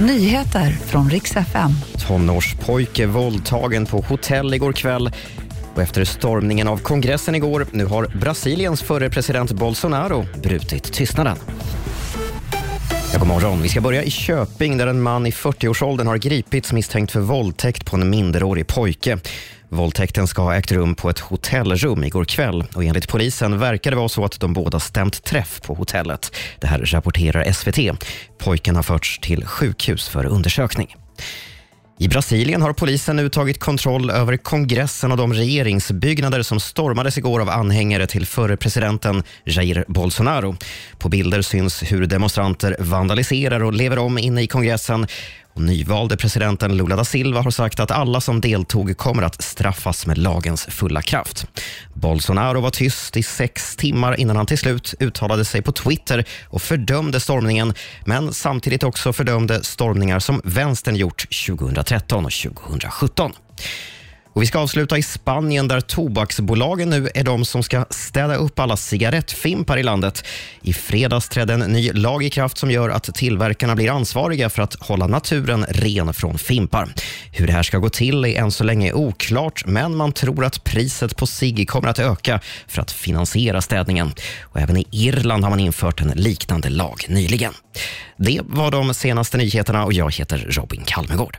Nyheter från riks FM. Tonårspojke våldtagen på hotell igår kväll. Och efter stormningen av kongressen igår, nu har Brasiliens förre president Bolsonaro brutit tystnaden. Ja, god morgon. Vi ska börja i Köping där en man i 40-årsåldern har gripits misstänkt för våldtäkt på en minderårig pojke. Våldtäkten ska ha ägt rum på ett hotellrum igår kväll och enligt polisen verkar det vara så att de båda stämt träff på hotellet. Det här rapporterar SVT. Pojken har förts till sjukhus för undersökning. I Brasilien har polisen nu tagit kontroll över kongressen och de regeringsbyggnader som stormades igår av anhängare till förre presidenten Jair Bolsonaro. På bilder syns hur demonstranter vandaliserar och lever om inne i kongressen. Och nyvalde presidenten Lula da Silva har sagt att alla som deltog kommer att straffas med lagens fulla kraft. Bolsonaro var tyst i sex timmar innan han till slut uttalade sig på Twitter och fördömde stormningen, men samtidigt också fördömde stormningar som vänstern gjort 2013 och 2017. Och vi ska avsluta i Spanien där tobaksbolagen nu är de som ska städa upp alla cigarettfimpar i landet. I fredags trädde en ny lag i kraft som gör att tillverkarna blir ansvariga för att hålla naturen ren från fimpar. Hur det här ska gå till är än så länge oklart, men man tror att priset på cigg kommer att öka för att finansiera städningen. Och även i Irland har man infört en liknande lag nyligen. Det var de senaste nyheterna och jag heter Robin Kalmegård.